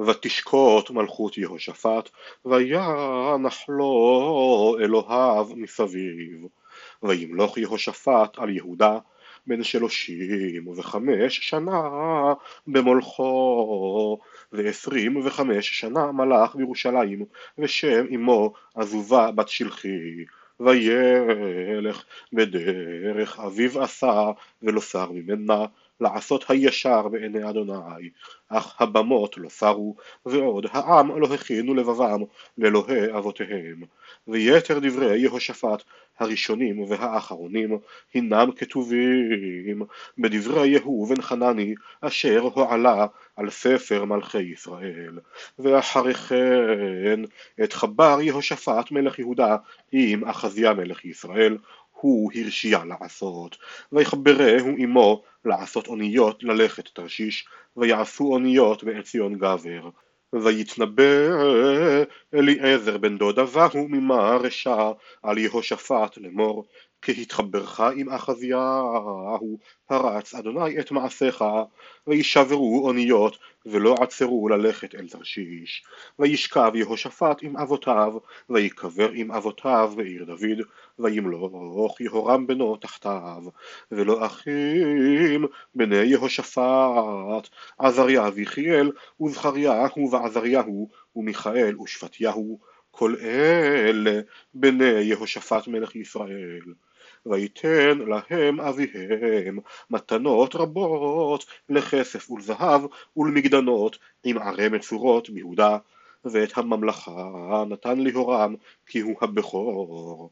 ותשקוט מלכות יהושפט, וינח לו אלוהיו מסביב. וימלוך יהושפט על יהודה בן שלושים וחמש שנה במולכו, ועשרים וחמש שנה מלך בירושלים, ושם אמו עזובה בת שלחי. וילך בדרך אביו עשה ולא סר ממנה לעשות הישר בעיני אדוני אך הבמות לא סרו ועוד העם לא הכינו לבבם לאלוהי אבותיהם. ויתר דברי יהושפט הראשונים והאחרונים הינם כתובים בדברי יהוא בן חנני אשר הועלה על ספר מלכי ישראל. ואחרי כן את חבר יהושפט מלך יהודה עם אחזיה מלך ישראל הוא הרשיע לעשות, ויחברהו עמו לעשות אוניות ללכת תרשיש, ויעשו אוניות בעציון גבר. ויתנבא אליעזר בן דוד אבהו ממרשה על יהושפט לאמור כי התחברך עם אחזיהו פרץ אדוני את מעשיך וישברו אוניות ולא עצרו ללכת אל תרשיש. וישכב יהושפט עם אבותיו ויקבר עם אבותיו בעיר דוד וימלוך יהורם בנו תחתיו. ולא אחים בני יהושפט עזריה ויחיאל וזכריהו ועזריהו ומיכאל ושפטיהו כל אלה בני יהושפט מלך ישראל ויתן להם אביהם מתנות רבות לכסף ולזהב ולמגדנות עם ערי מצורות ביהודה ואת הממלכה נתן ליהורם כי הוא הבכור.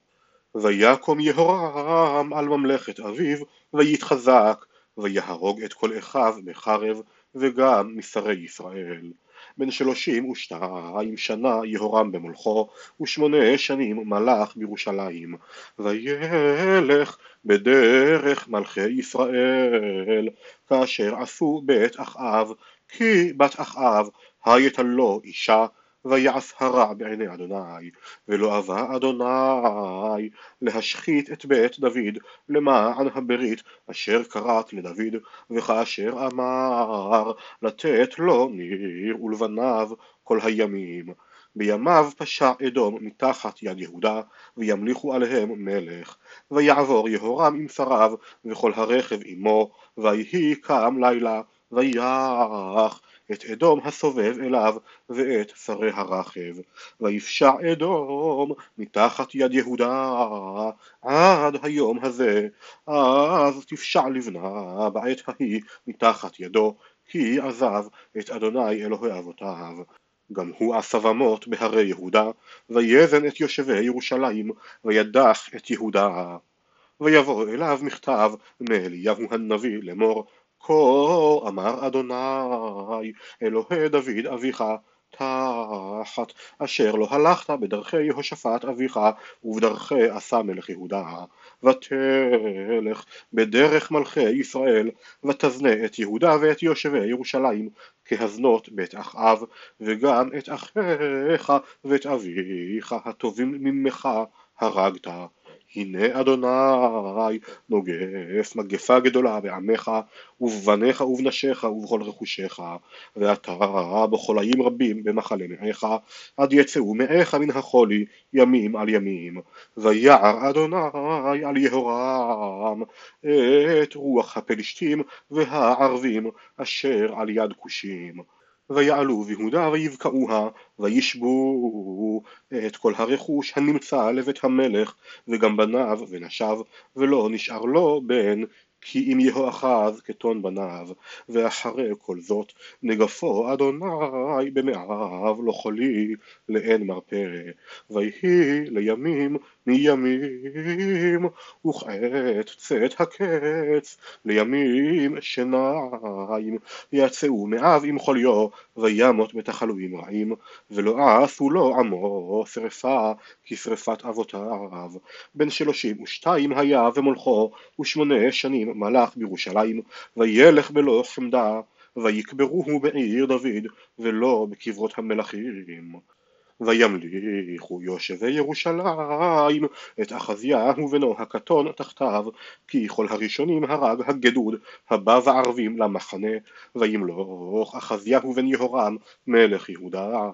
ויקום יהורם על ממלכת אביו ויתחזק ויהרוג את כל אחיו בחרב וגם משרי ישראל בן שלושים ושתיים שנה יהורם במולכו, ושמונה שנים מלך בירושלים. וילך בדרך מלכי ישראל, כאשר עשו בית אחאב, כי בת אחאב הייתה לו אישה ויעש הרע בעיני אדוני, ולא אבה אדוני להשחית את בית דוד למען הברית אשר קראת לדוד, וכאשר אמר לתת לו ניר ולבניו כל הימים. בימיו פשע אדום מתחת יד יהודה, וימליכו עליהם מלך. ויעבור יהורם עם שריו, וכל הרכב עמו, ויהי קם לילה, ויח את אדום הסובב אליו ואת שרי הרכב. ויפשע אדום מתחת יד יהודה עד היום הזה. אז תפשע לבנה בעת ההיא מתחת ידו כי עזב את אדוני אלוהי אבותיו. גם הוא עשה במות בהרי יהודה ויזן את יושבי ירושלים וידח את יהודה. ויבוא אליו מכתב מאליהו הנביא לאמור כה אמר אדוני אלוהי דוד אביך תחת אשר לא הלכת בדרכי יהושפט אביך ובדרכי עשה מלך יהודה. ותלך בדרך מלכי ישראל ותזנה את יהודה ואת יושבי ירושלים כהזנות בית אחאב וגם את אחיך ואת אביך הטובים ממך הרגת הנה אדוני נוגף מגפה גדולה בעמך ובבניך ובנשיך ובכל רכושך ואתה בחולאים רבים במחלה מעיך עד יצאו מעיך מן החולי ימים על ימים. ויער אדוני על יהורם את רוח הפלשתים והערבים אשר על יד כושים ויעלו ביהודה ויבקעוה וישבו את כל הרכוש הנמצא לבית המלך וגם בניו ונשיו ולא נשאר לו בן כי אם יהואחז כתון בניו, ואחרי כל זאת נגפו אדוני במעיו לא חולי לאין מרפא, ויהי לימים מימים, וכעת צאת הקץ לימים שניים, יצאו מאב עם חוליו, וימות בתחלואים רעים, ולא עשו לו עמו שרפה כשרפת אבותיו. בן שלושים ושתיים היה ומולכו, ושמונה שנים מלך בירושלים, וילך בלא חמדה, ויקברוהו בעיר דוד, ולא בקברות המלכים. וימליכו יושבי ירושלים את אחזיהו בנו הקטון תחתיו כי כל הראשונים הרג הגדוד הבא וערבים למחנה וימלוך אחזיהו בן יהורם מלך יהודה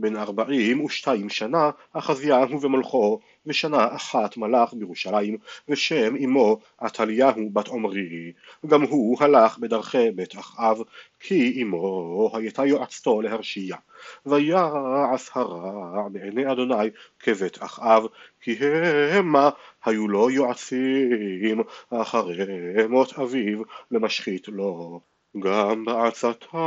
בן ארבעים ושתיים שנה אחזיהו ומלכו ושנה אחת מלך בירושלים ושם אמו עתליהו בת עמרי. גם הוא הלך בדרכי בית אחאב כי אמו הייתה יועצתו להרשיע. ויעש הרע בעיני אדוני כבית אחאב כי המה היו לו יועצים אחרי מות אביו למשחית לו גם בעצתם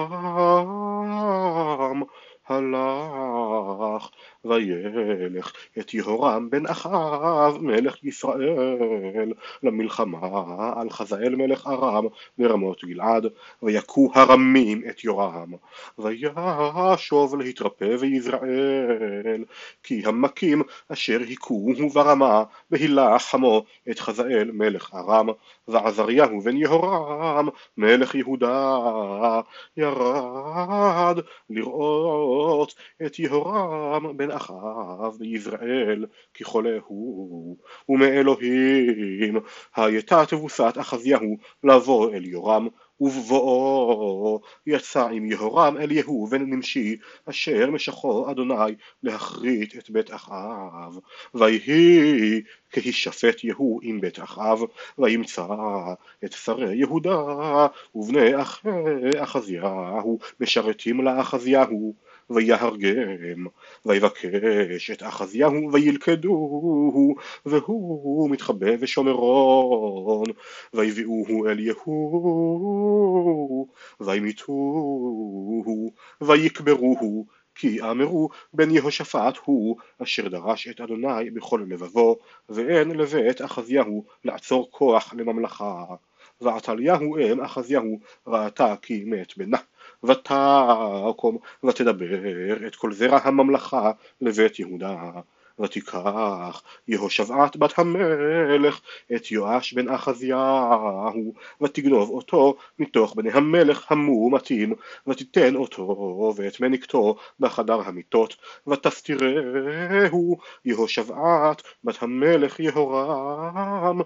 הלך וילך את יהורם בן אחאב מלך ישראל למלחמה על חזאל מלך ארם ברמות גלעד ויכו הרמים את יורם. וישוב להתרפא ויזרעאל כי המכים אשר היכוהו ברמה בהילח חמו את חזאל מלך ארם. ועזריהו בן יהורם מלך יהודה ירד לראות את יהורם בן אחאב ביזרעאל כי הוא ומאלוהים. הייתה תבוסת אחזיהו לבוא אל יורם ובבואו יצא עם יהורם אל יהוא בן נמשי אשר משכו אדוני להכרית את בית אחאב. ויהי כהישפט יהוא עם בית אחאב וימצא את שרי יהודה ובני אחי אחזיהו משרתים לאחזיהו ויהרגם ויבקש את אחזיהו וילכדוהו והוא מתחבא בשומרון ויביאוהו אל יהוא וימיתוהו ויקברוהו כי אמרו בן יהושפט הוא אשר דרש את אדוני בכל לבבו ואין לבית אחזיהו לעצור כוח לממלכה. ועתליהו אם אחזיהו ראתה כי מת בנה ותקום ותדבר את כל זרע הממלכה לבית יהודה ותיקח יהושבעת בת המלך את יואש בן אחזיהו ותגנוב אותו מתוך בני המלך המאומתים ותיתן אותו ואת מניקתו בחדר המיטות ותסתירהו יהושבעת בת המלך יהורם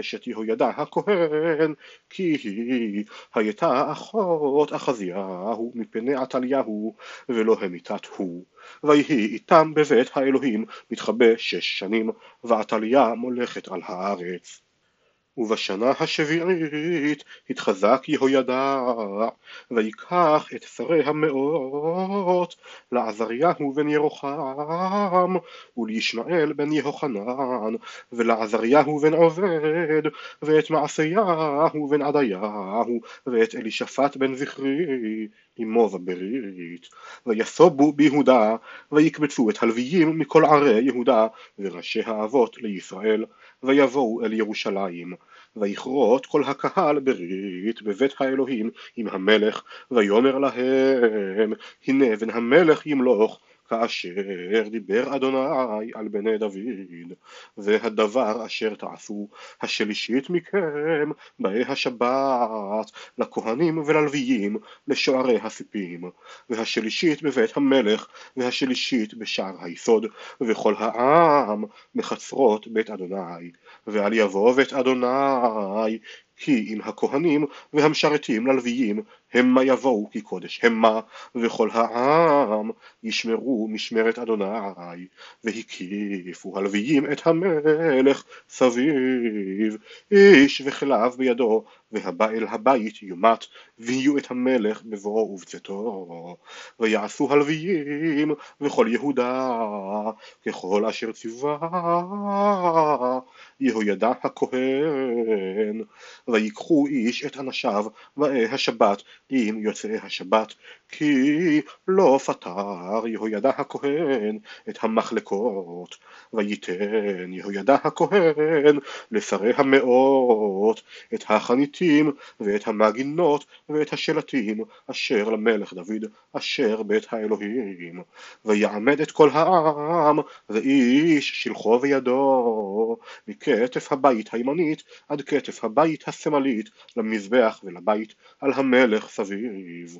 אשת יהוידע הכהן כי היא הייתה אחות אחזיהו מפני עתליהו ולא המיתת הוא ויהי איתם בבית האלוהים מתחבא שש שנים, ועתליה מולכת על הארץ. ובשנה השביעית התחזק יהוידע, ויקח את שרי המאות לעזריהו בן ירוחם, ולישמעאל בן יהוחנן, ולעזריהו בן עובד, ואת מעשיהו בן עדיהו, ואת אלישפט בן זכרי, עמו בברית, ויסובו ביהודה, ויקבצו את הלוויים מכל ערי יהודה, וראשי האבות לישראל, ויבואו אל ירושלים, ויכרות כל הקהל ברית בבית האלוהים עם המלך, ויאמר להם, הנה בן המלך ימלוך כאשר דיבר אדוני על בני דוד, והדבר אשר תעשו השלישית מכם באי השבת לכהנים וללוויים לשוערי הסיפים, והשלישית בבית המלך, והשלישית בשער היסוד, וכל העם מחצרות בית אדוני, ואל יבוא בית אדוני כי אם הכהנים והמשרתים ללוויים המה יבואו כי קודש המה וכל העם ישמרו משמרת אדוני והקיפו הלוויים את המלך סביב. איש וכליו בידו והבא אל הבית יומת ויהיו את המלך בבואו ובצאתו. ויעשו הלוויים וכל יהודה ככל אשר ציווה יהוידע הכהן ויקחו איש את אנשיו באי השבת עם יוצאי השבת כי לא פטר יהוידע הכהן את המחלקות וייתן יהוידע הכהן לשרי המאות את החניתים ואת המגינות ואת השלטים אשר למלך דוד אשר בית האלוהים. ויעמד את כל העם ואיש שלחו וידו מכתף הבית הימנית עד כתף הבית השמאלית למזבח ולבית על המלך סביב